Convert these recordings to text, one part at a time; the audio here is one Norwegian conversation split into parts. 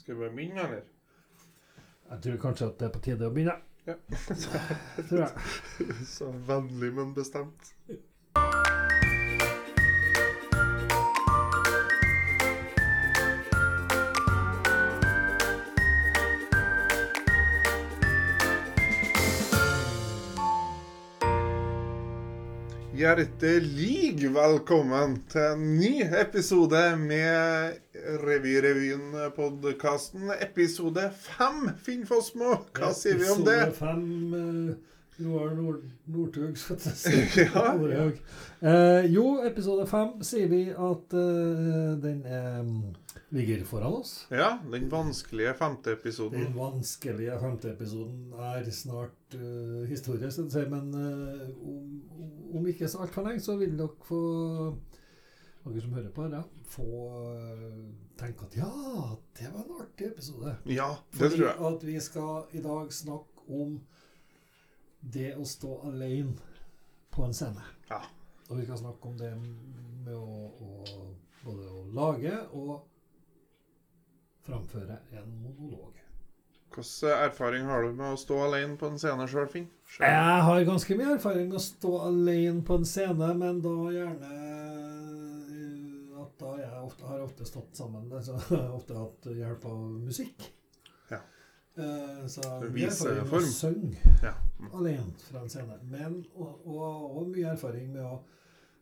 Skal vi bare begynne, eller? Jeg tror kanskje at det er på tide å begynne. Ja. tror jeg. Så vennlig, men bestemt. Hjertelig velkommen til en ny episode med Revy-revyen-podkasten. Episode fem, Finn Fossmo. Hva sier vi om det? Episode fem Roar Nord Northug, skal jeg si. Ja. Nordhaug. Eh, jo, episode fem sier vi at eh, den eh, ligger foran oss. Ja, den vanskelige femte episoden. Den vanskelige femte episoden er snart uh, historie, skal si. Men uh, om, om ikke så altfor lenge, så vil dere få dere som hører på, ja, få eh, tenke at ja, det var en artig episode. Ja, det Fordi tror jeg. at vi skal i dag snakke om det å stå alene på en scene. Ja. Og vi skal snakke om det med å, å både å lage og framføre en monolog. Hvilken erfaring har du med å stå alene på en scene sjøl, Finn? Selv? Jeg har ganske mye erfaring med å stå alene på en scene, men da gjerne eh, at da jeg ofte, har ofte stått sammen altså, ofte hatt hjelp av musikk. Ja. Uh, så mye erfaring med å synge Ja. alene fra en scene. Men og, og, og mye erfaring med å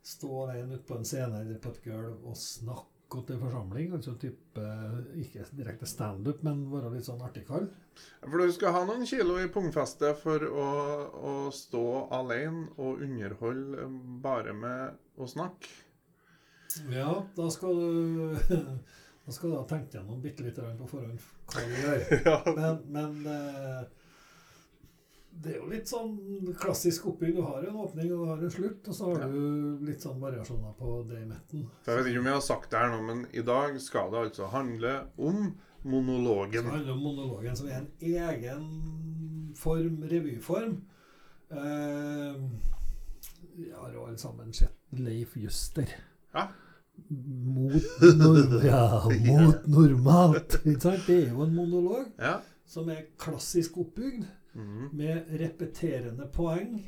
stå alene ute på en scene eller på et gulv og snakke til forsamling. Altså type ikke direkte standup, men være litt sånn artig kar. For du skal ha noen kilo i pungfestet for å, å stå alene og underholde bare med å snakke. Ja, da skal du Da skal du ha tenkt gjennom bitte litt på forhånd hva du gjør. Ja. Men, men eh, det er jo litt sånn klassisk oppbygg. Du har en åpning og du har en slutt, og så har Ja. du litt sånn variasjoner på det i midten. Jeg vet ikke om jeg har sagt det her nå, men i dag skal det altså handle om Det monologen. handler om monologen, som er en egen form, revyform. Eh, vi har jo alle sammen sett Leif Juster. Ja. Mot, nor ja, mot normalt. Ikke sant? Det er jo en monolog Ja. som er klassisk oppbygd, Mhm. med repeterende poeng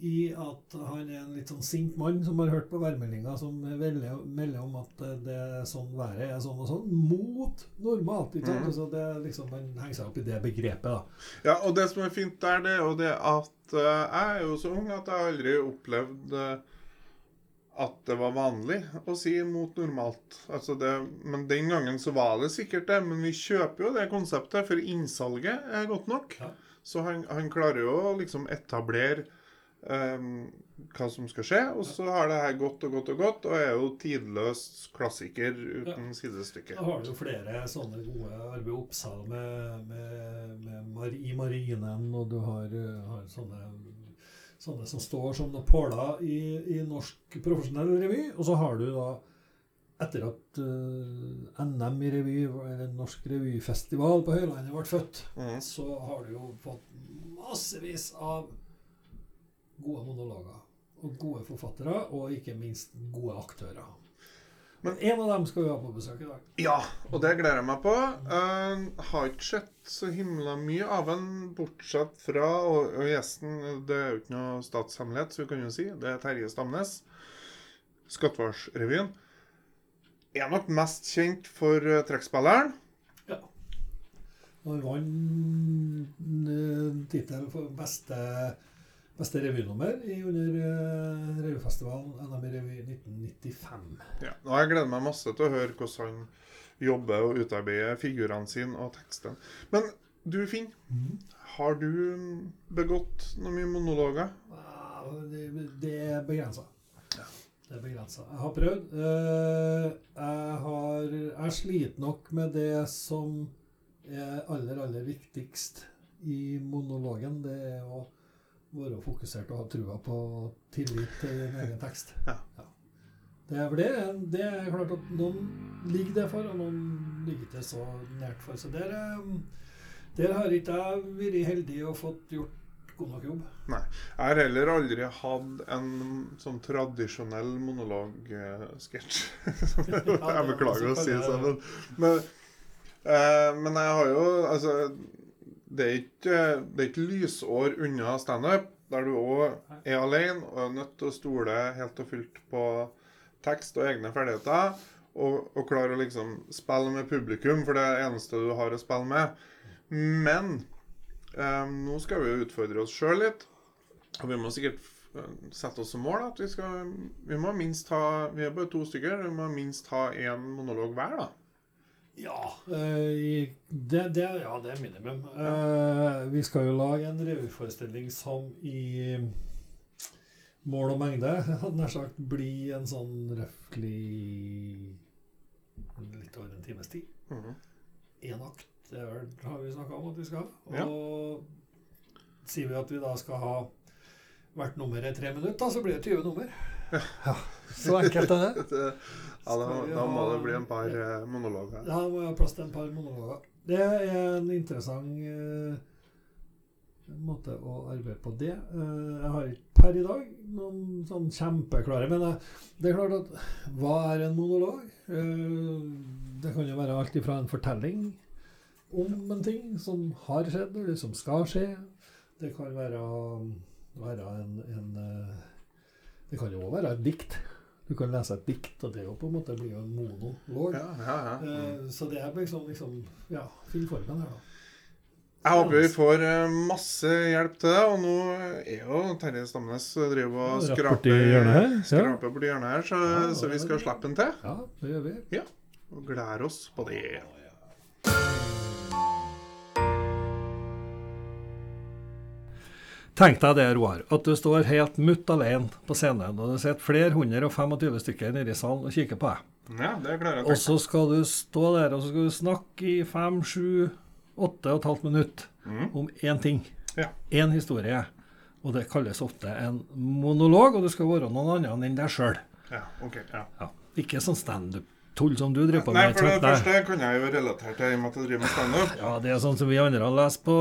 i at han er en litt sånn sint mann som har hørt på værmeldinga, som melder om at det er sånn været er sånn og sånn, mot normalt. Ikke sant? Mm. Så det liksom, Man henger seg opp i det begrepet. da. ja, og det som er fint der, det er jo det at uh, jeg er jo så ung at jeg aldri opplevd eh, at det var vanlig å si mot normalt. Altså det, men den gangen så var det sikkert det. Men vi kjøper jo det konseptet, for innsalget er godt nok. Ja. Så han, han klarer jo å liksom etablere um, hva som skal skje. Og så har det her gått og gått og gått, og er jo tidløs klassiker uten sidestykke. Da har du jo flere sånne gode Arve Oppsal med, med, med mar i Marinen, og du har, har sånne, sånne som står som noen påler i, i norsk profesjonell revy. Og så har du da, etter at uh, NM i revy, eller Norsk revyfestival på Høylandet ble født, mm. så har du jo fått massevis av gode monologer. Og gode forfattere, og ikke minst gode aktører. Men en av dem skal vi ha på besøk i dag. Ja, og det gleder jeg meg på. Uh, har ikke sett så himla mye av ham, bortsett fra Og, og gjesten Det er jo ikke noe statshemmelighet, så vi kan jo si det er Terje Stamnes. Skattevarsrevyen. Er nok mest kjent for uh, trekkspilleren. Han vant uh, tittelen for beste, beste revynummer i- under uh, revyfestivalen NM Revy 1995. Ja. Og jeg gleder meg masse til å høre hvordan han jobber og utarbeider figurene sine og teksten. Men du, Finn, har du begått noen mye monologer? Det, det er begrensa. Ja. Det er begrensa. Jeg har prøvd. Eh, jeg har Jeg sliter nok med det som er aller, aller viktigst i monologen. Det er å være fokusert og ha trua på tillit til din egen tekst. Ja. Det, er, det, det er klart at noen ligger det for, og noen ligger ikke så nært for. Så der, eh, der har ikke jeg vært heldig og fått gjort god nok jobb. Jeg har heller aldri hatt en sånn tradisjonell monologsketsj. jeg beklager å si det sånn, men, men Eh, men jeg har jo Altså, det er ikke, det er ikke lysår unna standup, der du òg er alene og er nødt til å stole helt og fullt på tekst og egne ferdigheter. Og, og klare å liksom spille med publikum, for det er det eneste du har å spille med. Men eh, nå skal vi jo utfordre oss sjøl litt. Og vi må sikkert eh, sette oss som mål at vi skal Vi må minst ha Vi er bare to stykker. Vi må minst ha én monolog hver, da. Ja, eh, det, det, ja, det er minimum. Eh, vi skal jo lage en revyforestilling som i mål og mengde, hadde nær sagt, blir en sånn røftlig litt over en times tid. Mhm. Én akt, det er vel- har vi snakka om at vi skal ha. Ja. Sier vi at vi da skal ha hvert nummer i tre minutter, da, så blir det 20 nummer. Ja, Så enkelt er det. Det- Ja, da, da må det bli en par eh, monologer. Ja, det må ha plass til en par monologer. Det er en interessant eh, måte å arbeide på det. Eh, jeg har ikke per i dag noen sånn kjempeklare Men eh, det er klart at hva er en monolog? Eh, det kan jo være alt ifra en fortelling om en ting som har skjedd, eller som skal skje. Det kan være, være en, en eh, Det kan jo òg være et dikt. Du kan lese et dikt, og det jo på en måte blir jo en monolog. Ja, ja, ja. Mm. Eh, Så det er liksom, liksom Ja, finn formen her, da. Jeg håper vi får eh, masse hjelp til det. Og nå er jo Terje Stamnes driver og skraper skrape ja. Borti hjørnet her, så, Ja, så vi skal slippe den til. Ja, det gjør vi. Og gleder oss på det. Tenk deg det, Roar, at du står helt mutt alene på scenen, og det sitter flere hundre og 25 stykker nede i salen og kikker på deg. Ja, det klarer jeg Og å så skal du stå der og så skal du snakke i fem, sju, åtte og et halvt minutt Mm. om én ting. Ja. Én historie. Og det kalles ofte en monolog, og du skal være noen annen enn deg sjøl. Ja, ok, ja. Ja. Ikke sånn standup-tull som du driver på Nei, for det første kan jeg jo relatere til i og med at jeg driver med standup. Ja, det er sånn som vi andre har lest på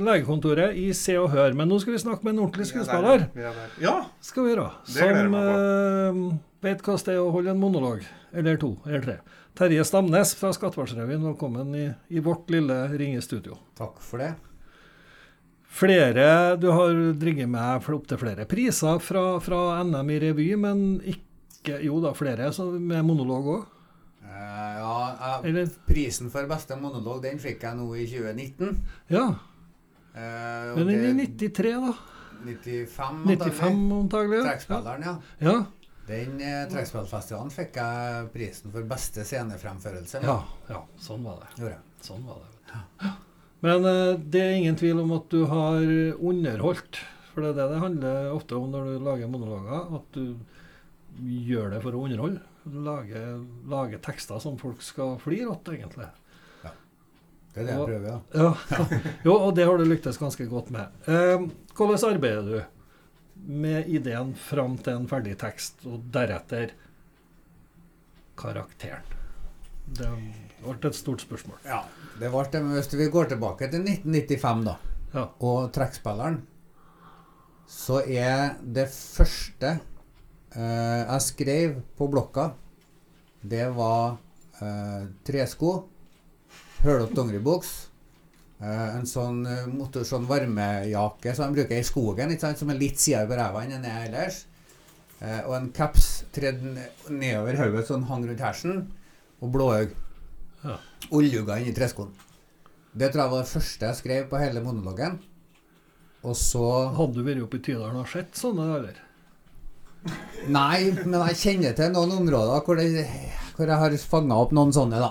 legekontoret i Se og Hør. Men nå skal vi snakke med en ordentlig skuespiller. Ja. Ja. Skal vi gjøre. Som eh, vet hva det er å holde en monolog. Eller to, eller tre. Terje Stamnes fra Skattepartsrevyen, velkommen i, i vårt lille ringestudio. Takk for det. Flere, Du har dringet med opptil flere priser fra, fra NM i revy, men ikke Jo da, flere så med monolog òg? Eh, ja, jeg, Eller? prisen for beste monolog den fikk jeg nå i 2019. Ja. Eh, Men den i 93, da? 95, 95 antagelig? Trekkspilleren, ja. ja. Den eh, trekkspillfestivalen fikk jeg prisen for beste scenefremførelse. Ja, ja, sånn var det. Sånn var det. Ja. Men eh, det er ingen tvil om at du har underholdt. For det er det det handler ofte om når du lager monologer. At du gjør det for å underholde. Lager, lager tekster som folk skal flire av, egentlig. Det er det jeg Og- prøver, ja. Ja. Jo, og det har du lyktes ganske godt med. Eh, hvordan arbeider du med ideen fram til en ferdig tekst, og deretter karakteren? Det ble et stort spørsmål. ja. Det ble det, men Hvis vi går tilbake til 1995 da, Ja. og trekkspilleren, så er det første eh, jeg skrev på blokka, det var eh, tresko, hølete dongeribuks, eh, en sånn eh, motor, sånn varmejakke som de bruker i skogen, sant, som er litt sidere på ræva enn den er ellers, eh, og en caps tredd nedover hodet sånn hang rundt hersen, og blåøyne. Ja. Oljuga inni treskoen. Det tror jeg var det første jeg skrev på hele monologen. Og så Hadde du vært oppe i Tydalen og sett sånne, eller? Nei, men jeg kjenner til noen områder hvor, det, hvor jeg har fanga opp noen sånne, da.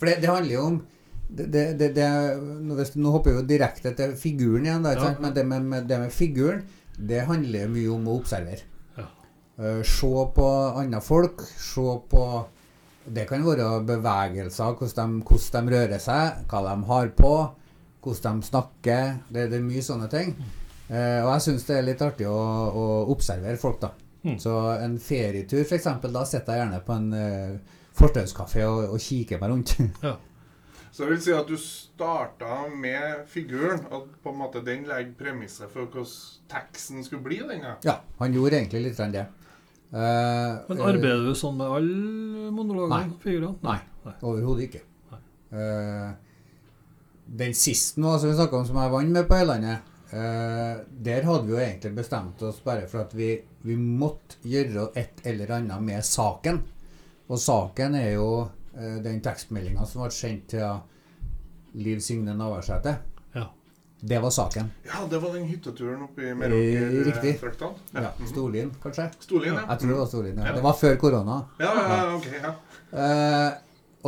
For det, det handler jo om det, det, nå, hopper vi jo direkte til figuren igjen, da, Ja. men det med, med, det med figuren, det handler mye om å observere. Ja. Eh, se på andre folk, se på Det kan være bevegelser, hvordan de, hvordan de rører seg, hva de har på, hvordan de snakker. Det, det er mye sånne ting. Eh, og jeg syns det er litt artig å, å observere folk, da. Mm. Så en ferietur, f.eks., da sitter jeg gjerne på en eh, fortauskafé og, og kikker meg rundt. Ja. Så det vil si at du starta med figuren, og på en måte den legger premisset for hvordan teksten skulle bli. den ja. ja, han gjorde egentlig litt av det. Uh, Men eh, arbeider du sånn med alle monologene? Nei. Figurene? Nei. Overhodet ikke. Nei. Eh, den siste nå, som vi snakka om, som jeg vant med på Høylandet, eh, der hadde vi jo egentlig bestemt oss bare for at vi, vi måtte gjøre et eller annet med saken. Og saken er jo eh, den tekstmeldinga som ble sendt til Liv Signe Navarsete. Ja. Det var saken. Ja, det var den hytteturen oppe i. Meråker-traktene. Ja, Storlien, kanskje? Storlien, ja. Jeg tror det var Storlien. Ja. Ja. Det var før korona. Ja, ja, ja, ok, ja. Eh,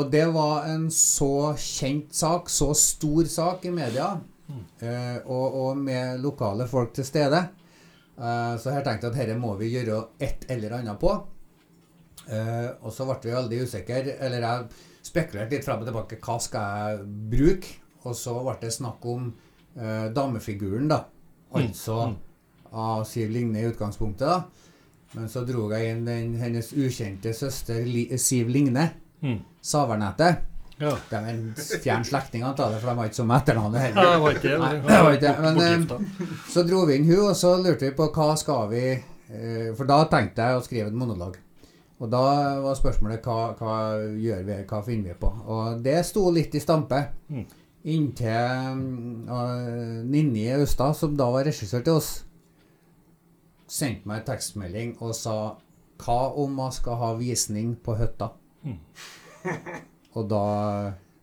og det var en så kjent sak, så stor sak i media, eh, og, og med lokale folk til stede. Uh, så her tenkte jeg at dette må vi gjøre et eller annet på. Uh, og så ble vi veldig usikre, eller jeg spekulerte litt frem og tilbake. Hva skal jeg bruke? Og så ble det snakk om damefiguren, da. Altså av Siv Ligne i utgangspunktet, da. Men så dro jeg inn den, hennes ukjente søster Li Siv Ligne. Mm. Savernettet. Ja. Det er en fjern slektning antar jeg, for de var ikke som etternavn Ja, heller. det var ikke. Nei, det var ikke det, men, eh, Så dro vi inn hun, og så lurte vi på hva skal vi eh, For da tenkte jeg å skrive en monolog. Og da var spørsmålet hva, hva gjør vi, hva finner vi på? Og det sto litt i stampe. Mm. Inntil uh, Ninni Austad, som da var regissør til oss, sendte meg en tekstmelding og sa hva om man skal ha visning på hytta? Mm. Og da,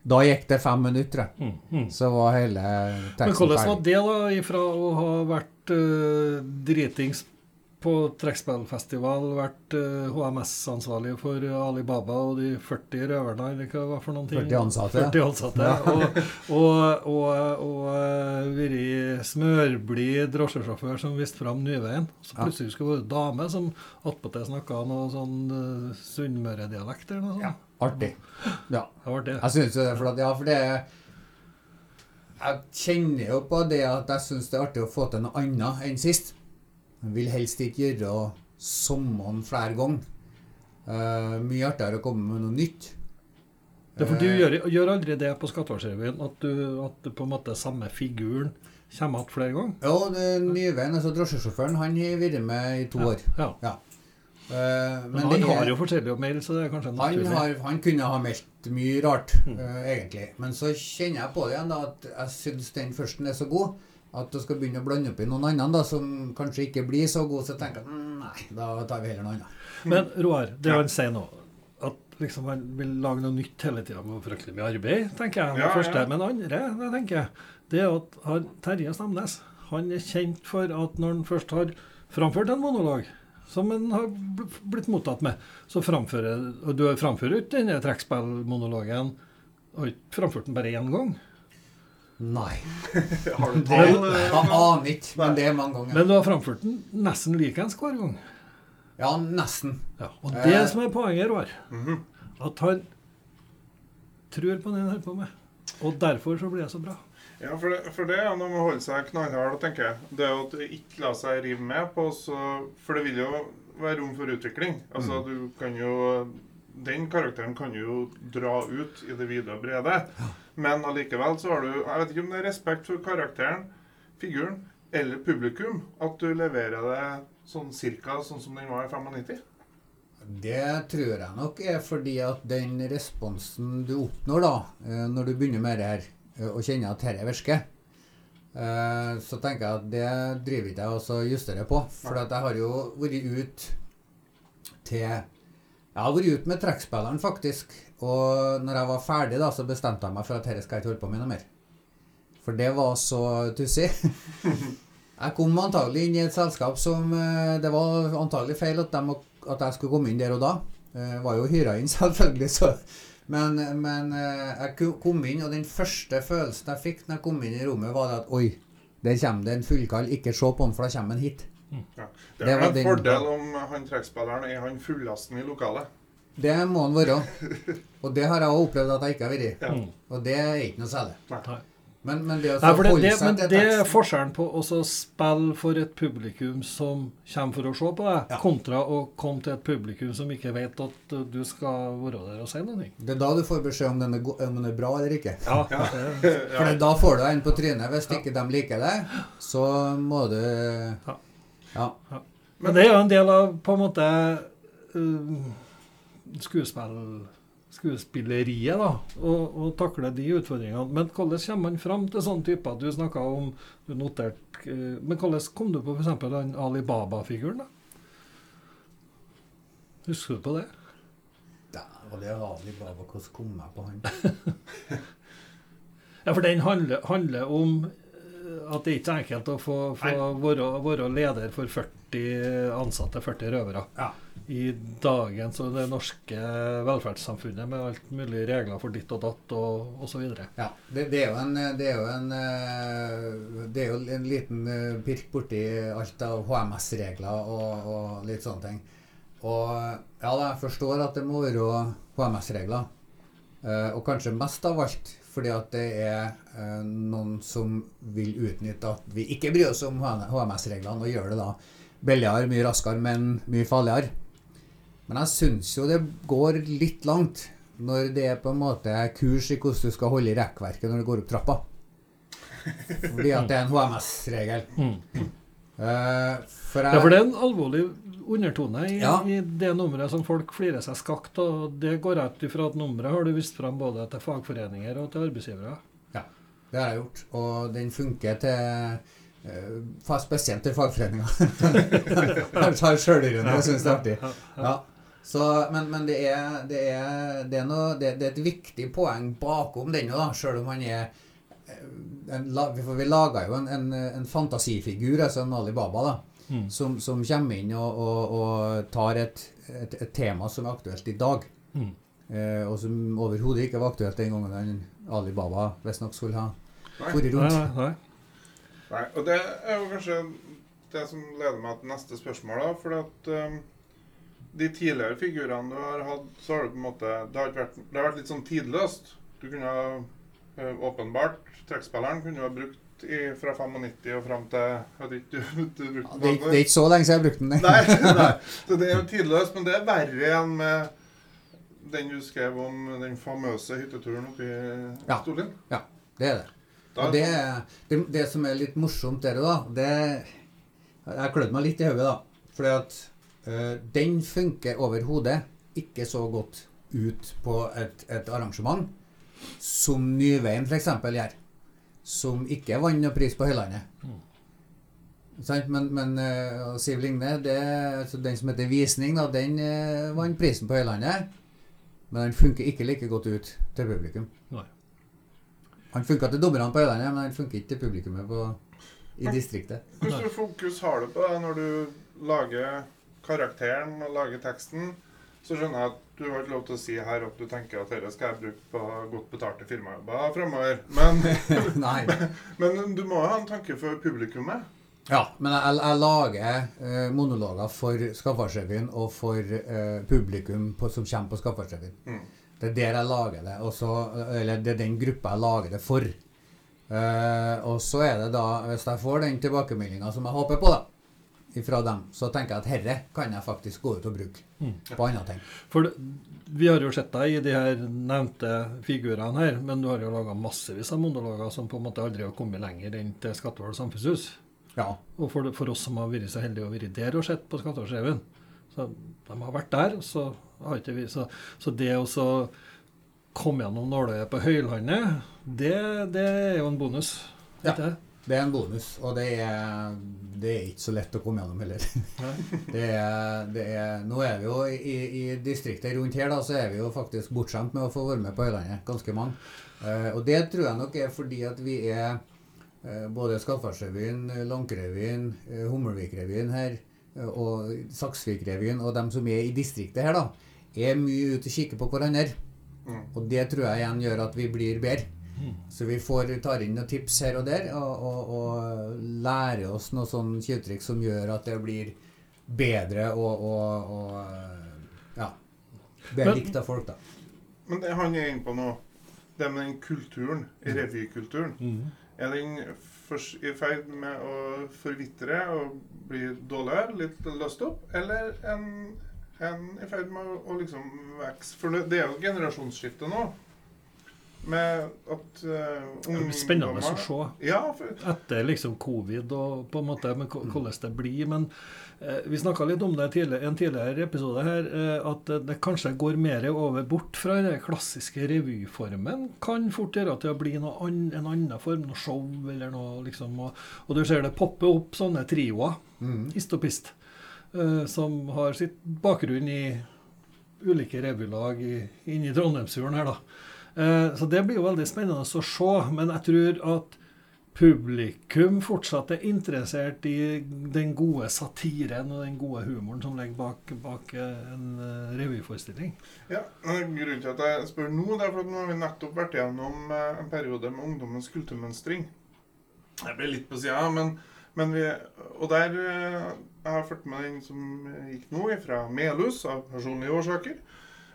da gikk det fem minutter. Mm, mm. Så var hele Men hvordan var det, da, ifra å ha vært uh, dritings på trekkspillfestival, vært uh, HMS-ansvarlig for Alibaba og de 40 røverne, eller hva var for noen ting? 40 ansatte, 40 ansatte, og, og, og, og uh, vært smørblid drosjesjåfør som viste fram Nyveien. Så plutselig skulle det være dame som attpåtil snakka noe sånn uh, sunnmøredialekt eller noe sånt. Ja, artig. Ja. Det var artig. Jeg syns jo det, for at, ja, for det er Jeg kjenner jo på det at jeg syns det er artig å få til noe annet enn sist. Jeg vil helst ikke gjøre sommeren flere ganger. Uh, mye artigere å komme med noe nytt. Er for du Eh, gjør, gjør aldri det på Skatteårsrevyen, at, du- at du på en måte samme figuren kommer igjen flere ganger? Ja, det Nyveien, altså drosjesjåføren, han har vært med i to år. Ja. Eh, Men, det han er- har jo forskjellig oppmeldelser. det er kanskje Han, har, han kunne ha meldt mye rart, Mm. uh, egentlig. Men så kjenner jeg på det igjen da, at jeg syns den førsten er så god at du skal begynne å blande opp i noen andre da, som kanskje ikke blir så god, så tenker jeg mm, nei, da tar vi heller noe annet. Men Roar, det Ja. han sier nå, at liksom han vil lage noe nytt hele tida med fryktelig mye arbeid, tenker jeg. Det Ja, første. ja. Men andre, det tenker jeg, det er at han, Terje Stamnes han er kjent for at når han først har framført en monolog, som en har blitt mottatt med, så framfører Og du framfører ikke denne trekkspillmonologen, og ikke framført den bare én gang. Nei. Har du tall? jeg aner ikke, men det er mange ganger. Men du har framført den nesten likeens hver gang. Ja, nesten. Ja, og det Eh. som er poenget, Roar, mhm. at han tror på det han holder på med. Og derfor så blir det så bra. Ja, for det, for det er noe med å holde seg knallhard, tenker jeg. Det er jo at du ikke lar seg rive med på, så, for det vil jo være rom for utvikling. Altså, du kan jo Den karakteren kan jo dra ut i det vide og brede. Men allikevel så har du Jeg vet ikke om det er respekt for karakteren, figuren, eller publikum, at du leverer det sånn cirka sånn som den var i 95. Det tror jeg nok er fordi at den responsen du oppnår da, eh, når du begynner med det her, og kjenner at dette virker, eh, så tenker jeg at det driver ikke jeg også å justere på. For at jeg har jo vært ut til Jeg har vært ute med trekkspilleren, faktisk. Og når jeg var ferdig, da, så bestemte jeg meg for at dette skal jeg ikke holde på med noe mer. For det var så tussig. Jeg kom antagelig inn i et selskap som eh, Det var antagelig feil at, de, at jeg skulle komme inn der og da. Jeg var jo hyra inn, selvfølgelig, så Men, men eh, jeg kom inn, og den første følelsen jeg fikk når jeg kom inn i rommet, var at Oi, der kommer det en fullkall. Ikke se på han, for da kommer han hit. Ja. Det er det en den- fordel om han trekkspilleren er han fullasten i lokalet. Det må han være. Og det har jeg òg opplevd at jeg ikke har vært. Ja. Mm. Og det er ikke noe særlig. Nei. Men, men det Nei, for det, det, men det er forskjellen på å spille for et publikum som kommer for å se på deg, Ja. kontra å komme til et publikum som ikke vet at uh, du skal være der og si noe. Det er da du får beskjed om den er, om den er bra eller ikke. Ja, Ja. For da får du en på trynet. Hvis ikke de liker deg, så må du Ja. men det er jo en del av på en måte uh, skuespilleriet, da, og, og takle de utfordringene. Men hvordan kommer man fram til sånne typer? Du snakka om du notert, eh, Men hvordan kom du på f.eks. den Alibaba-figuren? da? Husker du på det? Ja, var det Ali Baba. Hvordan kom jeg på han? Ja, for den handler, handler om eh, at det ikke er enkelt å få, få være, være leder for 40 ansatte, 40 røvere. Ja. I dagens og det norske velferdssamfunnet med alt mulig regler for ditt og datt og osv. Ja, det, det er jo en Det er jo en, eh, det er jo en liten eh, pirk borti alt av HMS-regler og, og litt sånne ting. Og ja jeg forstår at det må være HMS-regler. Eh, og kanskje mest av alt fordi at det er noen som vil utnytte at vi ikke bryr oss om HMS-reglene, og gjør det da billigere, mye raskere, men mye farligere. Men jeg syns jo det går litt langt når det er på en måte kurs i hvordan du skal holde i rekkverket når du går opp trappa. Fordi at det er en HMS-regel. Mm. Uh, for Ja, for det er en alvorlig undertone i, Ja. i det nummeret som folk flirer seg skakt av. og Det går jeg ut ifra at nummeret har du vist fram både til fagforeninger og til arbeidsgivere. det har jeg gjort. Og den funker til uh, Spesielt til fagforeninger. Jeg tar sjølironi og syns det er artig. Ja, ja. Ja. Så, men men det, er, det, er, det, er noe, det, det er et viktig poeng bakom den, da, sjøl om han er eh, en, For vi laga jo en, en, en fantasifigur, altså en Ali Baba, da, Mm. som, som kommer inn og, og, og tar et, et, et tema som er aktuelt i dag. Mm. Eh, og som overhodet ikke var aktuelt den gangen han Ali Baba visstnok skulle ha vært Nei, rundt. nei, nei. Nei, og det er jo kanskje det som leder meg til neste spørsmål, da. For at um, de tidligere figurene du har hatt, så har du på en måte Det har, vært, det har vært litt sånn tidløst. Du kunne ha uh, åpenbart Trekkspilleren kunne ha brukt i, fra 95 og fram til Jeg vet ikke, du, du brukte Ja, Det, det er ikke så lenge siden jeg brukte den. Nei, nei. Så det er jo tidløst, men det er verre enn med den du skrev om den famøse hytteturen oppe i Ja. Storlien. Det er det. Og det, det, det som er litt morsomt der, da det, Jeg klødde meg litt i hodet, da. Fordi at den funker overhodet ikke så godt ut på et, et arrangement som Nyveien f.eks. gjør. Som ikke vant noe pris på Høylandet. Mm. Men, men øh, Siv Ligne, det, altså den som heter Visning, da, den øh, vant prisen på Høylandet. Men den funker ikke like godt ut til publikum. Nei. Han funka til dommerne på Høylandet, men han funker ikke til publikummet på, i distriktet. Hvilket fokus har du på det når du lager karakteren og lager teksten? Så skjønner jeg at du har ikke lov til å si her at du tenker at dette skal jeg bruke på godt betalte firmajobber fremover. Men, men du må ha en tanke for publikummet. Ja, men jeg, jeg lager eh, monologer for Skaffarsrevyen og for eh, publikum på, som kommer på Skaffarsrevyen. Mm. Det er der jeg lager det, og så, eller det er den gruppa jeg lager det for. Eh, og så er det da, hvis jeg får den tilbakemeldinga som jeg håper på, da, ifra dem, så tenker jeg at herre kan jeg faktisk gå ut og bruke Mm. på andre ting. For vi har jo sett deg i de her nevnte figurene her, men du har jo laga massevis av monologer som på en måte aldri har kommet lenger enn til Skatval samfunnshus. Ja. Og for, for oss som har vært så heldige å være der og sett på Skatvalsreven, så de har vært der, så har ikke vi Så, så det å så komme gjennom nåløyet på Høylandet, det, det er jo en bonus. Ja. ikke det? Er en bonus, og det er, det er ikke så lett å komme gjennom heller. Det er, det er, nå er vi jo i, i distriktet rundt her, da, så er vi jo faktisk bortskjemt med å få være med på Øylandet. Ganske mange. Eh, og det tror jeg nok er fordi at vi er eh, både Skattfartsrevyen, Lankerevyen, eh, Hummelvikrevyen her, eh, og Saksvikrevyen, og dem som er i distriktet her, da, er mye ute og kikker på hverandre. Mm. Og det tror jeg igjen gjør at vi blir bedre. Så vi får, tar inn noen tips her og der, og, og, og lærer oss noe sånn tjuvtriks som gjør at det blir bedre og, og, og ja, bedre likt av folk, da. Men det han er inne på nå, det med den kulturen, revykulturen, Mm. er den i ferd med å forvitre og bli dårligere, litt løst opp, eller en, en i ferd med å, å liksom vokse? For det, det er jo generasjonsskifte nå. Med at uh, Det spennende å se Ja, for, etter liksom covid og på en måte med hvordan det blir. Men eh, vi snakka litt om det i en tidligere episode her, eh, at det, kanskje går mer over bort fra den klassiske revyformen. Kan fort gjøre til å bli ann, en annen form, noe show eller noe liksom. Og, og du ser det poppe opp sånne trioer, Mm. hist og pist, eh, som har sitt bakgrunn i ulike revylag inne i Trondheimsfjorden her, da. Eh, Så det blir jo veldig spennende å se. Men jeg tror at publikum fortsatt er interessert i den gode satiren og den gode humoren som ligger bak, bak eh, en eh, revyforestilling. ja, Grunnen til at jeg spør nå, det er for at nå har vi nettopp vært gjennom en periode med ungdommens kulturmønstring. Jeg ble litt på sida, men, men vi Og der Jeg har fulgt med den som gikk nå, fra Melhus, av personlige årsaker.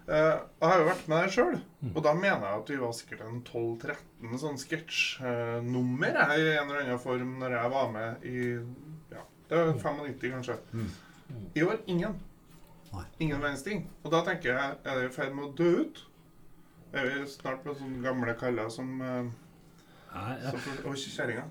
Eh, jeg har jo vært med der sjøl, og da mener jeg at vi var sikkert en 12-13 sånn sketsjnummer jeg, i en eller annen form når jeg var med i Ja, det var 95, kanskje. Mm. I år ingen. Ingen verdens ting. Og da tenker jeg, er det i ferd med å dø ut? Er vi snart med sånne gamle kaller som, og Nei, som Og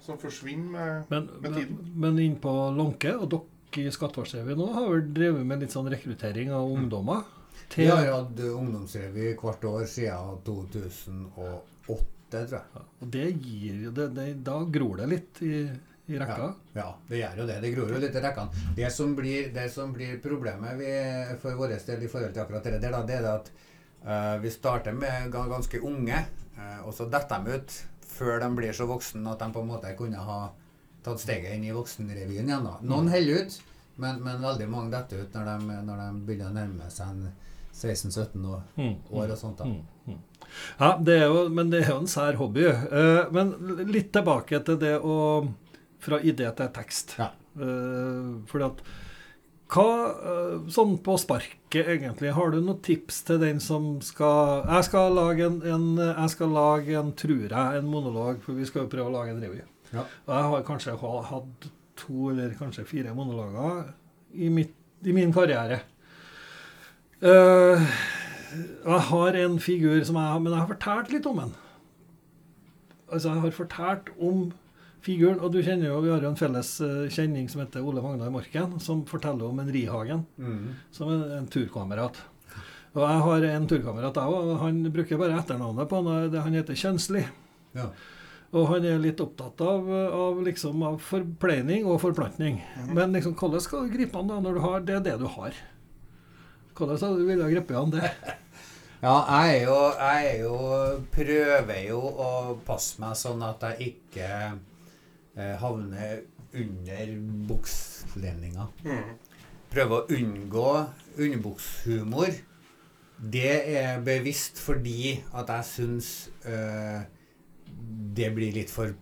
som forsvinner med Men, Med men, tiden. men inn på Lånke, og dere i Skattvarsrevy nå har vel drevet med litt sånn rekruttering av ungdommer? Vi har hatt ungdomsrevy hvert år siden 2008, tror jeg. Og det gir det, det, Da gror det litt i, i rekka. Ja, det gjør jo det. Det gror jo litt i rekkene. Det som blir, det som blir problemet vi, for vår del i forhold til akkurat det der, det er at uh, vi starter med ganske unge, uh, og så detter de ut før de blir så voksne at de på en måte kunne ha tatt steget inn i voksenrevyen igjen. da. Noen holder ut, men, men veldig mange detter ut når de, når de begynner å nærme seg 16-17 år, Mm, år og sånt. da. Mm, mm. Ja, det jo, men det er jo en sær hobby. Uh, men litt tilbake til det å Fra idé til tekst. Ja. Uh, fordi at Hva eh, Sånn på sparket, egentlig, har du noen tips til den som skal Jeg skal lage en, en, jeg skal lage en tror jeg, en monolog, for vi skal jo prøve å lage en revy. Ja. Og jeg har kanskje hatt to eller kanskje fire monologer i, mitt, i min karriere. Uh, jeg har en figur som jeg Men jeg har fortalt litt om den. Altså, jeg har fortalt om figuren, og du kjenner jo, vi har jo en felles eh, kjenning som heter Ole Magnar Morken, som forteller om en Rihagen, Mm. som en, en turkamerat. Og jeg har en turkamerat, jeg òg. Han bruker bare etternavnet på han. Han heter Kjønsli. Ja. Og han er litt opptatt av, av, liksom, av forpleining og forplantning. Men liksom, hvordan skal du gripe an da, når du har det er det du har? Hvordan hadde du ville gripe an det? Ja, jeg er jo, jeg er jo Prøver jo å passe meg sånn at jeg ikke eh, havner under buksledninga. mm. Prøver å unngå underbukshumor. Det er bevisst fordi at jeg syns eh, det blir litt for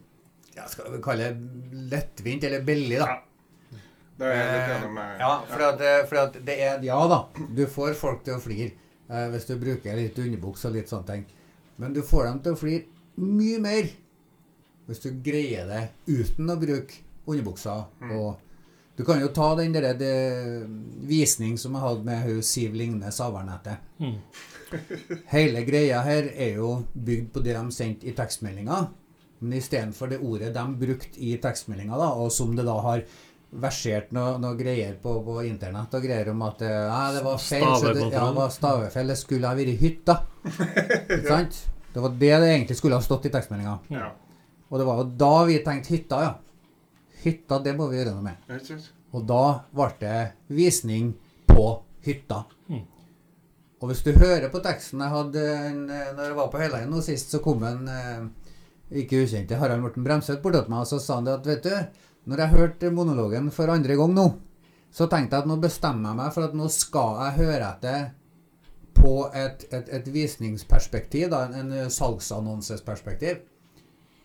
ja, Skal vi kalle det lettvint eller billig, da. Ja. Det er jeg litt enig med. Eh, Ja, for at, eh, for at det er Ja da, du får folk til å flire eh, hvis du bruker litt underbuks og litt sånne ting. Men du får dem til å flire mye mer hvis du greier det uten å bruke underbuksa. Og du kan jo ta den der det, visning som jeg hadde med hun Siv Ligne Savernettet. Mm. Hele greia her er jo bygd på det de sendte i tekstmeldinga. Men istedenfor det ordet de brukte i tekstmeldinga, da, og som det da har versert noe, noe greier på, på internett og greier om at ja, det var feil. så det, ja, det var stavefeil. Det skulle ha vært hytta. Ikke sant? Det var det det egentlig skulle ha stått i tekstmeldinga. Ja. Og det var jo da vi tenkte hytta, ja. Hytta, det må vi gjøre noe med. Og da ble det visning på hytta. Mm. Og hvis du hører på teksten jeg hadde Når jeg var på Høyleien nå sist, så kom en eh, ikke ukjente Harald Morten Bremseth bortåt meg og så sa han det at vet du, når jeg hørte monologen for andre gang nå, så tenkte jeg at nå bestemmer jeg meg for at nå skal jeg høre etter på et, et, et visningsperspektiv, da, en, en salgsannonsesperspektiv.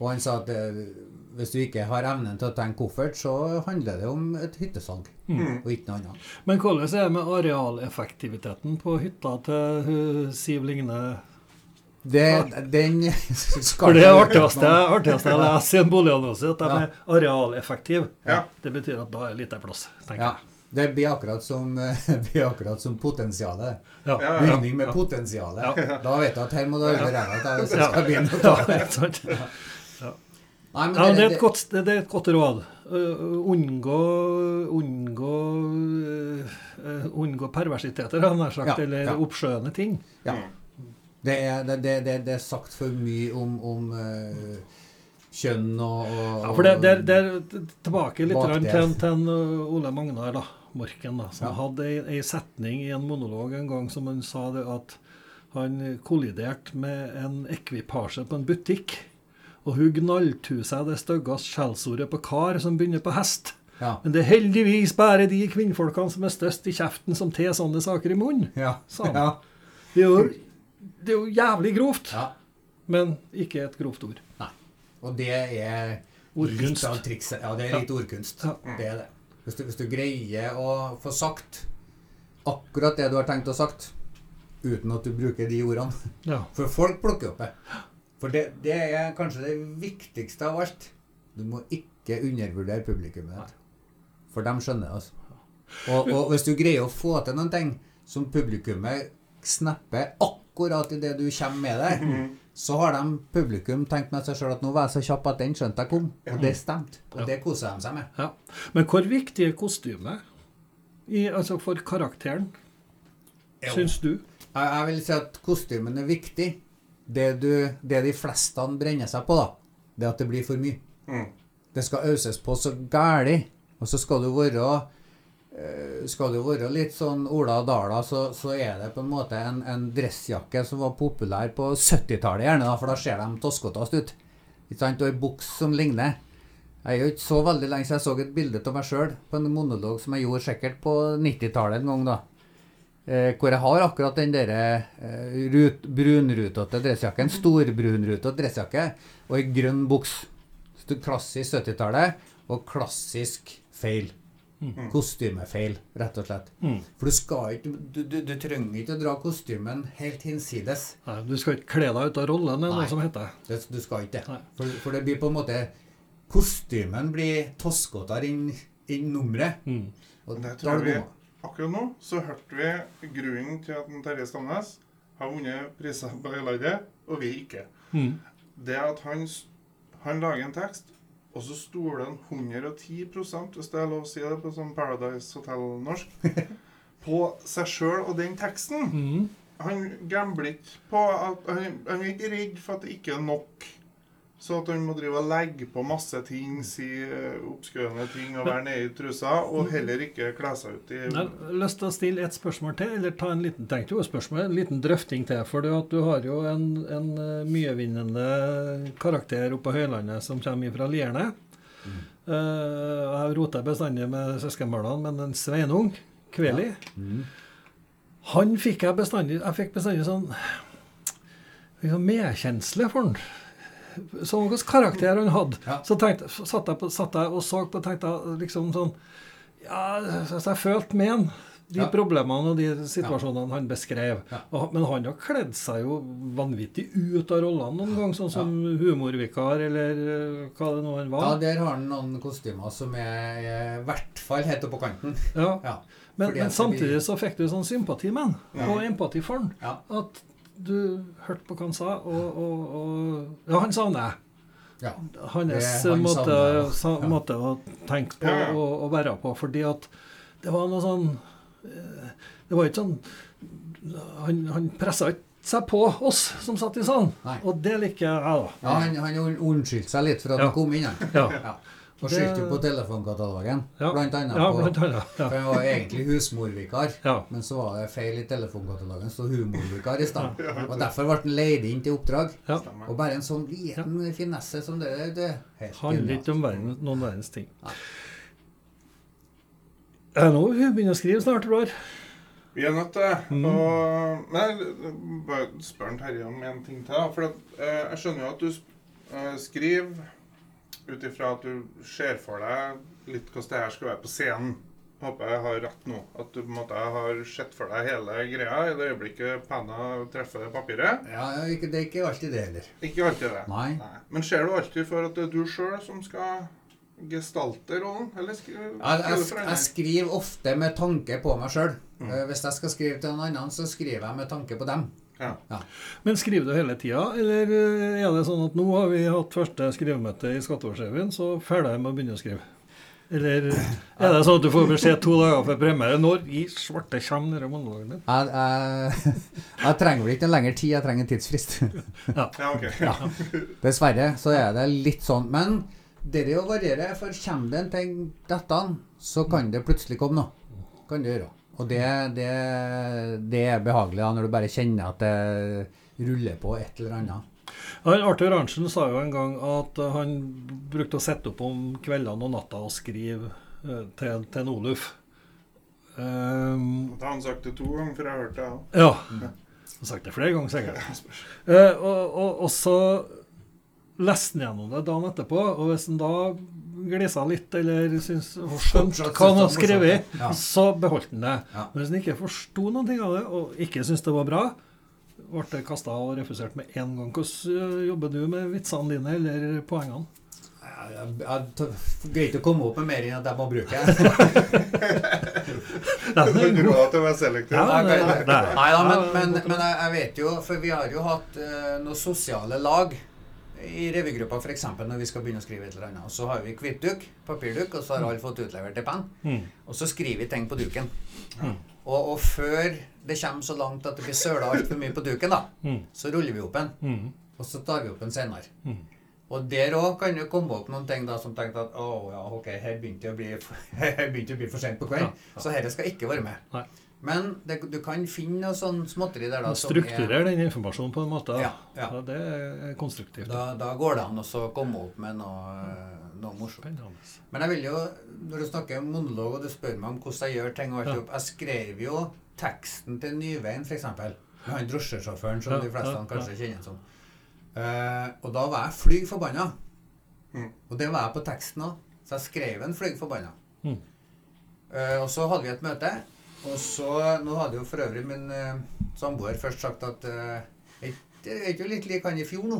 Og han sa at eh, hvis du ikke har evnen til å tenke koffert, så handler det om et hyttesalg, Mm. og ikke noe annet. Men hvordan er det med arealeffektiviteten på hytta til hun Siv Ligne? Det, den skal For det er artigste, artigste jeg leser i en boligannonse, at de Ja. er arealeffektive. Ja. Det betyr at da er det lite plass, tenker Ja. jeg. Det blir akkurat som, det blir akkurat som potensialet. Ja. Bygning med ja. potensialet. Ja. Da vet du at her må du øve ræva til hvis det Ja. skal bli noe Ja, av det. Nei, Ja, det, er et godt, det, er et godt råd. Uh, unngå unngå, uh, unngå perversiteter, hadde jeg sagt, Ja, eller ja. oppskjønne ting. Ja. Det er, det, det, er sagt for mye om, om uh, kjønn og, og Ja, for det, er- tilbake litt til, til Ole Magnar da, Morken, da, som hadde ei, ei setning i en monolog en gang som han sa det at han kolliderte med en ekvipasje på en butikk. Og hun gnallte seg det styggeste skjellsordet på kar som begynner på hest. Ja. Men det er heldigvis bare de kvinnfolkene som er størst i kjeften, som tar sånne saker i munnen. Ja. Sa ja. Det er jo, det er jo jævlig grovt, ja. men ikke et grovt ord. Nei. Og det er Ordkunst. litt av trikset. Ja, det er litt ordkunst. Ja. Det er det. Hvis du, hvis du greier å få sagt akkurat det du har tenkt å sagt, uten at du bruker de ordene. Ja. For folk plukker opp det. For det, det er kanskje det viktigste av alt. Du må ikke undervurdere publikummet. For de skjønner det. altså. Og, og hvis du greier å få til noen ting som publikummet snapper akkurat idet du kommer med det, så har de publikum tenkt med seg sjøl at nå var jeg så kjapp at den skjønte jeg kom. Og det stemte. Og det koser de seg med. Ja. Men hvor viktig er kostymet i, altså for karakteren, syns du? Jeg, jeg vil si at kostymen er viktig. Det, du, det de fleste brenner seg på, da, det er at det blir for mye. Mm. Det skal auses på så gæli, og så skal du være eh, skal du være litt sånn Ola Dala, så, så er det på en måte en, en dressjakke som var populær på 70-tallet, gjerne, da, for da ser de toskotast ut. Ikke sant? Og ei buks som ligner. Jeg er jo ikke så veldig lenge siden jeg så et bilde av meg sjøl på en monolog som jeg gjorde sikkert på 90-tallet en gang, da. Eh, hvor jeg har akkurat den der eh, rut, brunrutete dressjakken. Storbrunrutete dressjakke og ei grønn buks. Klassisk 70-tallet og klassisk feil. Kostymefeil, rett og slett. Mm. For du skal ikke Du, du, du trenger ikke å dra kostymen helt hinsides. Nei, du skal ikke kle deg ut av rollen, er Nei. noe som heter. Det, du skal ikke det. For, for det blir på en måte Kostymen blir toskotere enn inn nummeret. Mm. Og Det da tror det jeg vi bomma. Akkurat nå så hørte vi grunnen til at Terje Stamnes har vunnet priser på landet, og vi ikke. Mm. Det at han, han lager en tekst, og så stoler han 110 hvis det er lov å si det på sånn Paradise Hotel-norsk, på seg sjøl og den teksten. Mm. Han gambler ikke på at han, han er ikke redd for at det ikke er nok. Så at han må drive og legge på masse ting, si eh, oppskøyende ting og være nede i trusa, og heller ikke kle seg ut i Jeg har lyst til å stille et spørsmål til, eller ta en liten tenk spørsmål, en liten drøfting til. For du har jo en, en eh, myevinnende karakter oppe på Høylandet som kommer fra Lierne. Mm. jeg roter bestandig med søskenbarna, men en Sveinung, Kveli, Mm. han fikk jeg bestandig Jeg fikk bestandig sånn liksom medkjensle for han. Sånn hvilken karakter han hadde. Ja. Så tenkte, satt, jeg på, satt jeg og så på og tenkte liksom sånn Ja, så jeg følte med han. De Ja. problemene og de situasjonene han beskrev. Ja. Og, men han har kledd seg jo vanvittig ut av rollene noen gang, sånn som humorvikar, eller eh, hva det nå han Ja, der har han noen kostymer som er i hvert fall helt oppå på kanten. Ja. Ja. Men, men samtidig så fikk du sånn sympati med han, Ja. og empati for han. Ja. At du hørte på hva han sa, og, og, og Ja, han savner jeg. ja. Hans Det han måte, ja. måte å tenke på Ja, ja. og, og være på. Fordi at det var noe sånn eh, Det var ikke sånn Han, han pressa ikke seg på oss som satt i salen. Nei. Og det liker jeg, da. ja han, han unnskyldte seg litt for at Ja. han kom inn. Han. Ja. Ja. Og Det- skyldte jo på telefonkatalogen, Ja. blant annet. Ja, blant annet. For jeg var egentlig husmorvikar. Ja. Men så var det feil i telefonkatalogen, så humorvikar i stedet. Og derfor ble han leid inn til oppdrag. ja. Og bare en sånn liten finesse som det, det er Handler ikke om verden, noen verdens ting. Er nå hun begynner å skrive snart, Roar? Vi er nødt til det. Mm. Og Men jeg bare spør han Terje om en ting til. For at, eh, jeg skjønner jo at du eh, skriver ut ifra at du ser for deg litt hvordan det her skal være på scenen. Håper jeg har rett nå. At du på en måte har sett for deg hele greia i det øyeblikket penna treffer papiret. Ja, ja, ikke, det er ikke alltid det heller. Ikke alltid det. Nei. Men ser du alltid for at det er du sjøl som skal gestalte rollen? Eller skri- Jeg, skriver jeg, du jeg skriver ofte med tanke på meg sjøl. Mm. Hvis jeg skal skrive til noen annen, så skriver jeg med tanke på dem. Ja. Men skriver du hele tida, eller er det sånn at nå har vi hatt første skrivemøte i Skatteårsrevyen, så ferdig med å begynne å skrive? Eller er det sånn at du får beskjed to dager før premiere? Når i svarte kommer denne monologen din? Jeg, jeg, jeg trenger vel ikke en lengre tid, jeg trenger en tidsfrist. ja, ok. Dessverre så er det litt sånn. Men det jo variere, for kommer det en ting dette, så kan det plutselig komme noe. Kan det gjøre. Og det, det, det er behagelig da, når du bare kjenner at det ruller på et eller annet. Han, Arthur Arntzen sa jo en gang at han brukte å sette opp om kveldene og natta og skrive eh, til, til en Oluf. Um, Det har han sagt det to ganger, for jeg har hørt det. Ja. ja. Jeg har sagt det flere ganger, sikkert. uh, og, og, og så leste han gjennom det dagen etterpå, og hvis han da glisa litt, eller syns, skjønt hva han hadde skrevet, Ja. så beholdt han det. Ja. Men hvis han ikke forsto noe av det, og ikke syntes det var bra, ble det kasta og refusert med en gang. Hvordan øh, jobber du med vitsene dine, eller poengene? Jeg, jeg, jeg t- greier ikke å komme opp med mer enn at jeg må bruke god. råd til å være selektiv. Ja, Nei, det- nei, Nei da, men, men, men jeg vet jo, for vi har jo hatt uh, noen sosiale lag i revygruppa, f.eks. når vi skal begynne å skrive et eller annet. Og så har vi hvittduk, papirduk, og så har alle fått utlevert en penn. Mm. Og så skriver vi ting på duken. Mm. Og, og før det kommer så langt at det blir søla altfor mye på duken, da, Mm. så ruller vi opp en. Mm. Og så tar vi opp en senere. Mm. Og der òg kan det komme opp noen ting da som tenkte at å ja, ok, her begynte det å bli, for sent på kvelden. Ja. Så dette skal ikke være med. Nei. Men det, du kan finne noe sånn småtteri der da Strukturer den informasjonen på en måte. Ja, ja. Ja, det er konstruktivt. da, da går det an å komme opp med noe, noe morsomt. Spennende. Men jeg vil jo, når du snakker om monolog, og du spør meg om hvordan jeg gjør ting og alt Ja. opp, Jeg skrev jo teksten til Nyveien, f.eks. Han drosjesjåføren som Ja, de fleste ja, kanskje kjenner som. Uh, og da var jeg fly forbanna. Mm. Og det var jeg på teksten òg. Så jeg skrev en fly forbanna. Mm. Uh, og så hadde vi et møte. Og så Nå hadde jo for øvrig min eh, samboer først sagt at eh, det er ikke litt lik han i fjor nå.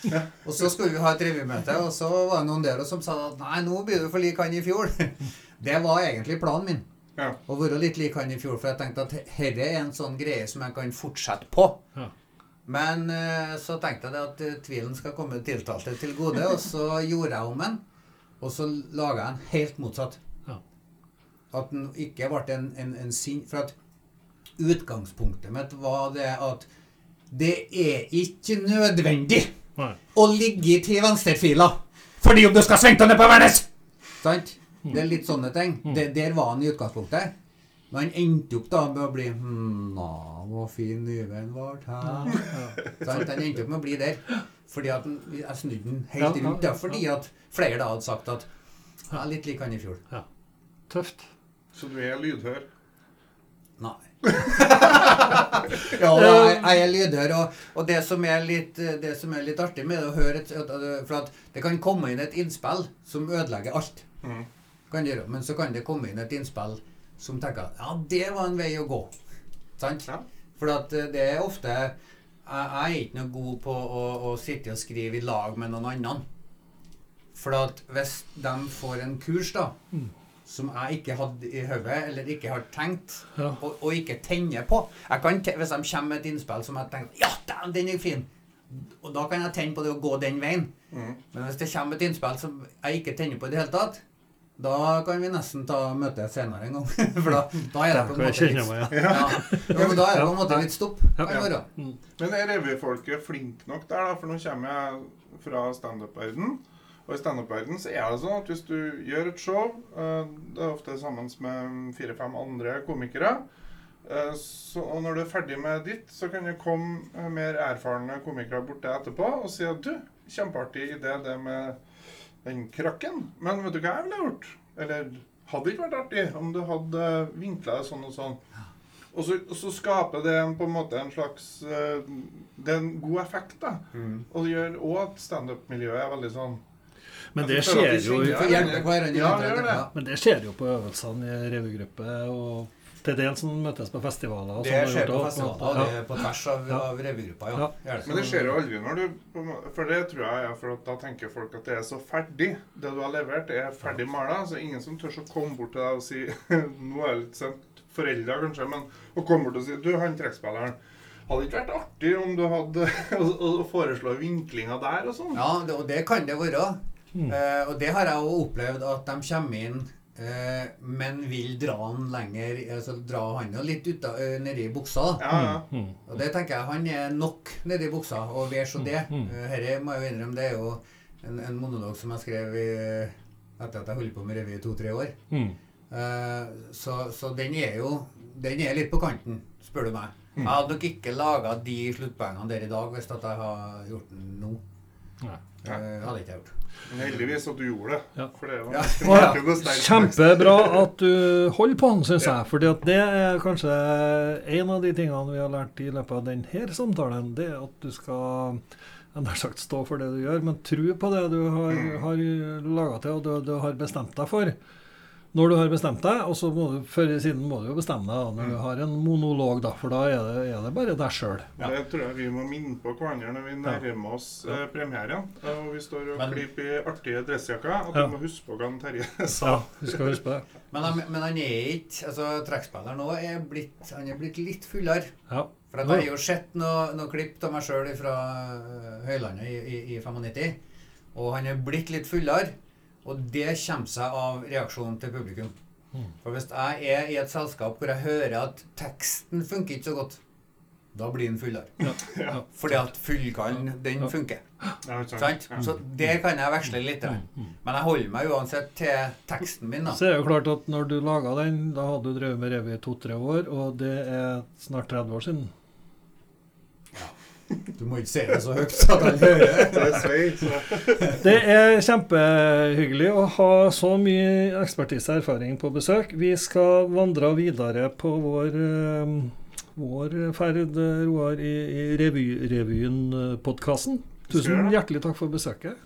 og så skulle vi ha et revymøte, og så var det noen der som sa at nei, nå blir du for lik han i fjor. det var egentlig planen min. Ja. Å være litt lik han i fjor, for jeg tenkte at dette er en sånn greie som jeg kan fortsette på. Ja. Men eh, så tenkte jeg at eh, tvilen skal komme tiltalte til gode, og så gjorde jeg om den. Og så laga jeg den helt motsatt. Ja. At den ikke ble en, en, en sin... For at utgangspunktet mitt var det at det er ikke nødvendig Nei. å ligge til venstrefila fordi om du skal svinge ned på Værnes! Sant? Det er litt sånne ting. Det, der var han i utgangspunktet. Men han endte opp da med å bli Hm, na, hvor fin nyveien vart her. Han endte opp med å bli der. Fordi at den- jeg snudde den helt Ja, ja, rundt. Ja, ja. fordi at flere da hadde sagt at ja, litt lik han i fjor. Tøft. Så du er lydhør? Nei. ja, jeg, jeg er lydhør, og, og det, som er litt, det som er litt artig med det å høre et, For at det kan komme inn et innspill som ødelegger alt. Mm. Kan det gjøre, Men så kan det komme inn et innspill som tenker ja, det var en vei å gå. Sant? Ja. For at eh, det er ofte Jeg, jeg er ikke noe god på å, å sitte og skrive i lag med noen andre. For at hvis de får en kurs, da, Mm. Som jeg ikke hadde i hodet, eller ikke har tenkt, Ja. og, og ikke tenner på jeg kan te Hvis de kommer med et innspill som jeg tenker Ja, den, den er fin! Og da kan jeg tenne på det å gå den veien. Mm. Men hvis det kommer et innspill som jeg ikke tenner på i det hele tatt, da kan vi nesten ta møte senere en gang. For da, da er det på en måte litt, meg ja. Ja, men da er det på en måte litt stopp. Mm. Men er revyfolket flinke nok der, da? For nå kommer jeg fra standup-verden. Og i standup-verden så er det sånn at hvis du gjør et show, eh, det er ofte sammen med fire-fem andre komikere, eh, så, og når du er ferdig med ditt, så kan det komme eh, mer erfarne komikere bort deg etterpå og si at du, kjempeartig idé det med den krakken, men vet du hva jeg ville gjort? Eller hadde ikke vært artig om du hadde vinkla det sånn og sånn. Og så, og så skaper det en, på en måte en slags Det er en god effekt, da. Mm. Og det gjør òg at standup-miljøet er veldig sånn Men det skjer jo. Men det skjer jo på øvelsene i revygruppe og til dels som møtes på festivaler. og Det sånn skjer gjort på festivaler, ja. det på tvers av, Ja. av revygruppa, ja. Ja. Men det skjer jo aldri når du For det tror jeg er for at da tenker folk at det er så ferdig. Det du har levert, er ferdig mala. Så ingen som tør å komme bort til deg og si Nå er jeg litt sent. Foreldre kanskje, men å komme bort og si Du, han trekkspilleren. Hadde det ikke vært artig om du hadde å, å foreslå vinklinga der og sånn? Ja, det, og det kan det være. Mm. Eh, og det har jeg jo opplevd at de kommer inn, eh, men vil dra han lenger altså Dra han jo litt ut, uh, nedi buksa. Ja, ja. Mm. Og det tenker jeg han er nok nedi buksa, og vær så det. Mm. Eh, Herre må jeg jo innrømme, det er jo en, en monolog som jeg skrev i, etter at jeg holdt på med revy i to-tre år. Mm. Eh, så, så den er jo Den er litt på kanten, spør du meg. Mm. Jeg hadde nok ikke laga de sluttpoengene der i dag hvis at jeg har gjort den nå. Nei. Eh, hadde ikke jeg gjort. Men heldigvis at du gjorde det. Ja. For det var Ja. ja. Kjempebra at du holder på den, syns Ja. jeg. Fordi at det er kanskje en av de tingene vi har lært i løpet av denne samtalen. Det er at du skal jeg sagt stå for det du gjør, men tro på det du har, har laga til og du, du har bestemt deg for. Når du har bestemt deg, og så må du før siden må du jo bestemme deg når du har en monolog, da, for da er det, er det bare deg sjøl. Det tror jeg vi må minne på hverandre når vi nærmer oss eh, premieren. Og vi står og Men- klipper i artige dressjakker. At Ja. du må huske på hva Terje sa. Ja, du skal huske på det. Men, han- men han er ikke altså Trekkspilleren nå er blitt, han er blitt litt fullere. Ja. For at jeg har jo sett noe, noe klipp av meg sjøl fra øh, Høylandet i, i, i 95. Og han er blitt litt fullere. Og det kommer seg av reaksjonen til publikum. Mm. For hvis jeg er i et selskap hvor jeg hører at teksten funker ikke så godt, da blir den fullere. Ja. Ja. Fordi at fullkallen, den funker. Ja, Sant? Så der kan jeg veksle litt. grann. Mm. Men jeg holder meg uansett til teksten min, da. Så er det jo klart at når du laga den, da hadde du drevet med revy i to-tre år, og det er snart 30 år siden. Du må ikke si det så høyt at han hører det. Er kjempehyggelig å ha så mye ekspertise og erfaring på besøk. Vi skal vandre videre på vår, eh, vår ferd, Roar, i, i revy, Revyen-podkasten. Tusen hjertelig takk for besøket.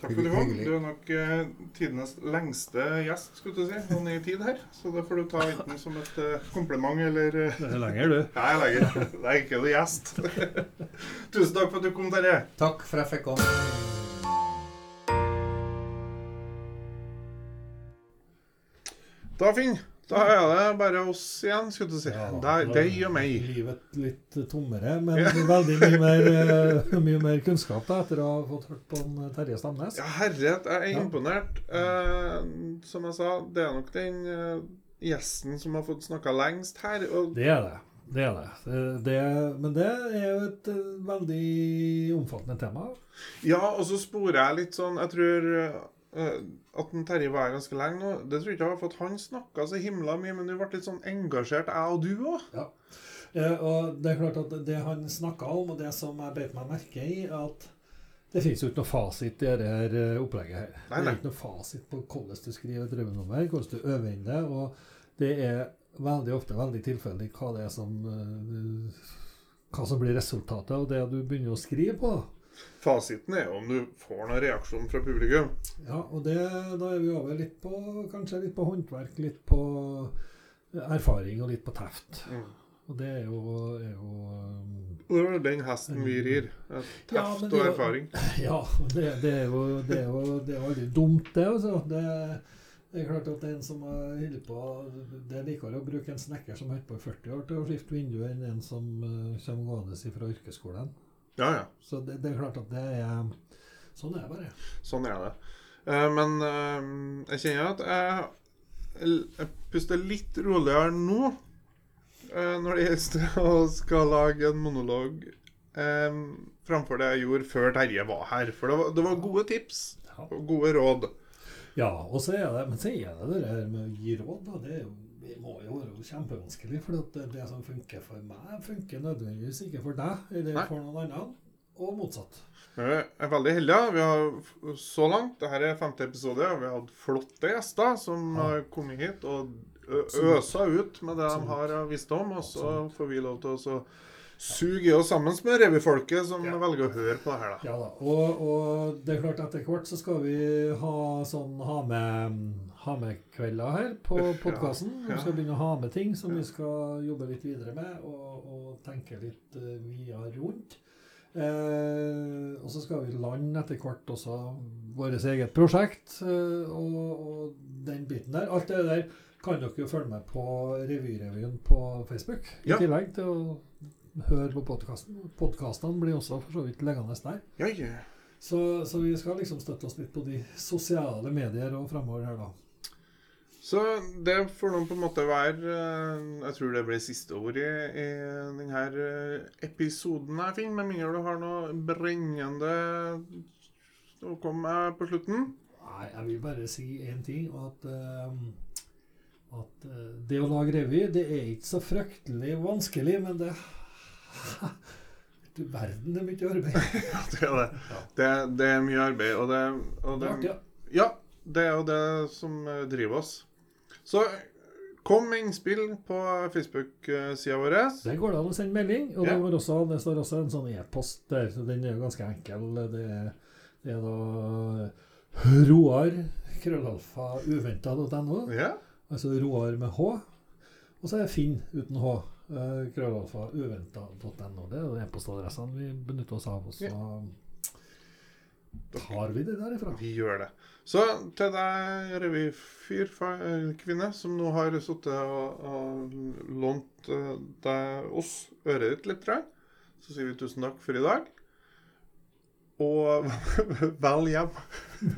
Takk for at du kom. Du er nok eh, tidenes lengste gjest, skulle du si, sånn i tid her. Så det får du ta enten som et eh, kompliment eller eh, Det er lenger, du. Ja, jeg legger det. er ikke noe gjest. Tusen takk for at du kom, Terje. Takk for at jeg fikk komme. Da, Finn. Da er det bare oss igjen, skulle du si. Ja, deg og meg. Livet litt tommere, men veldig mye mer, eh, mye mer kunnskap da, etter å ha fått hørt på en Terje Stamnes. Ja, herlighet, jeg er Ja. imponert. Eh, som jeg sa, det er nok den eh, gjesten som har fått snakka lengst her. Det er det. Det er det. det, det men det er jo et eh, veldig omfattende tema. ja, og så sporer jeg litt sånn Jeg tror eh, at den Terje var her ganske lenge nå. Det tror jeg ikke jeg har fått han snakka så himla mye, men du ble litt sånn engasjert, jeg og du òg. Eh, og det er klart at det han snakka om, og det som jeg beit meg merke i, at det finnes jo ikke noe fasit i dette eh, opplegget her. Nei, Det er ikke noe fasit på hvordan du skriver et røvenummer, hvordan du øver inn det. Og det er veldig ofte veldig tilfeldig hva det er som eh, hva som blir resultatet av det du begynner å skrive på. Fasiten er jo om du får noen reaksjon fra publikum. Ja, og det, da er vi over litt på kanskje litt på håndverk, litt på erfaring og litt på teft. Mm. Og det er jo, er jo um, det er den hesten vi rir. Teft Ja, og er jo- erfaring. Ja, det, det, er jo, det, er jo, det er jo aldri dumt, det. Altså. Det, det er klart at en som har holdt på Det er likere å bruke en snekker som har holdt på i 40 år til å skifte vindu, enn en som uh, kommer gående fra yrkesskolen. Ja, ja. Så det, det er klart at det er Sånn er det bare. Sånn er det. Eh, men eh, jeg kjenner at jeg, jeg puster litt roligere nå eh, når det gjelder å skal lage en monolog framfor det jeg gjorde før Terje var her. For det var, det var gode tips og gode råd. Ja, og så er det, men så er det det der med å gi råd. Da. Det, er jo, det må jo være kjempevanskelig. For det, det som funker for meg, funker nødvendigvis ikke for deg eller Nei. for noen annen. Og motsatt. Jeg er veldig heldig. ja. Vi har så langt, dette er femte episode, og vi har hatt flotte gjester som Ja. har kommet hit og øsa ut med det de har av visdom. Og så Absolutt. får vi lov til å så suger oss sammen med revyfolket som Ja. velger å høre på det her, da. Ja da. Og, og det er klart etter hvert så skal vi ha sånn ha med, ha med kvelder her på podkasten. Vi skal begynne å ha med ting som vi skal jobbe litt videre med og, og tenke litt uh, via rundt. Eh, og så skal vi lande etter hvert også vårt eget prosjekt eh, og, og den biten der. Alt det der kan dere jo følge med på Revyrevyen på Facebook. I Ja. tillegg til å høre på podkasten. Podkastene blir også for så vidt liggende der. Ja, ja. Så, så vi skal liksom støtte oss litt på de sosiale medier og fremover her, da. Så det får nå på en måte være eh, Jeg tror det blir siste ord i, i denne eh, episoden her, Finn. Med mindre du har noe brennende å komme med på slutten. Nei, jeg vil bare si én ting. At, uh, at uh, det å lage revy, det er ikke så fryktelig vanskelig, men det Du verden, det er mye arbeid. Ja, det er det. Ja. Det, det er mye arbeid, og det, og Det det er artig, ja. Ja, det er jo det som driver oss. Så kom med innspill på Facebook-sida vår. Der går det an å sende melding. Og Ja. det, også, det står også en sånn e-post der, så den er jo ganske enkel. Det det er da Roar krøllalfa uventa.no. Ja. Altså Roar med H. Og så er det Finn uten H. eh, Krøllalfa uventa.no. Det er e-postadressene vi benytter oss av. Og så tar vi det derifra. Vi gjør det. Så til deg, revyfyr, eh, kvinne, som nå har sittet og, og lånt eh, deg, oss, øret ditt litt, tror jeg, så sier vi tusen takk for i dag. Og vel hjem.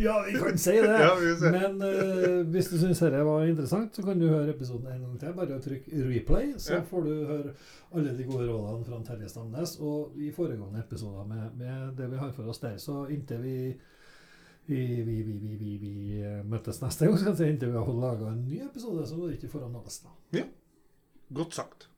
Ja, vi kan si det! Ja. Men uh, hvis du syns dette var interessant, så kan du høre episoden en gang til. Bare trykk 'replay', så Ja. får du høre alle de gode rådene fra Terje Stamnes og i foregående episoder med, med det vi har for oss der. Så inntil vi vi, vi, vi, vi, eh, møtes neste gang, skal jeg si, inntil vi har laga en ny episode, så må det ikke foran oss. Ja. Godt sagt.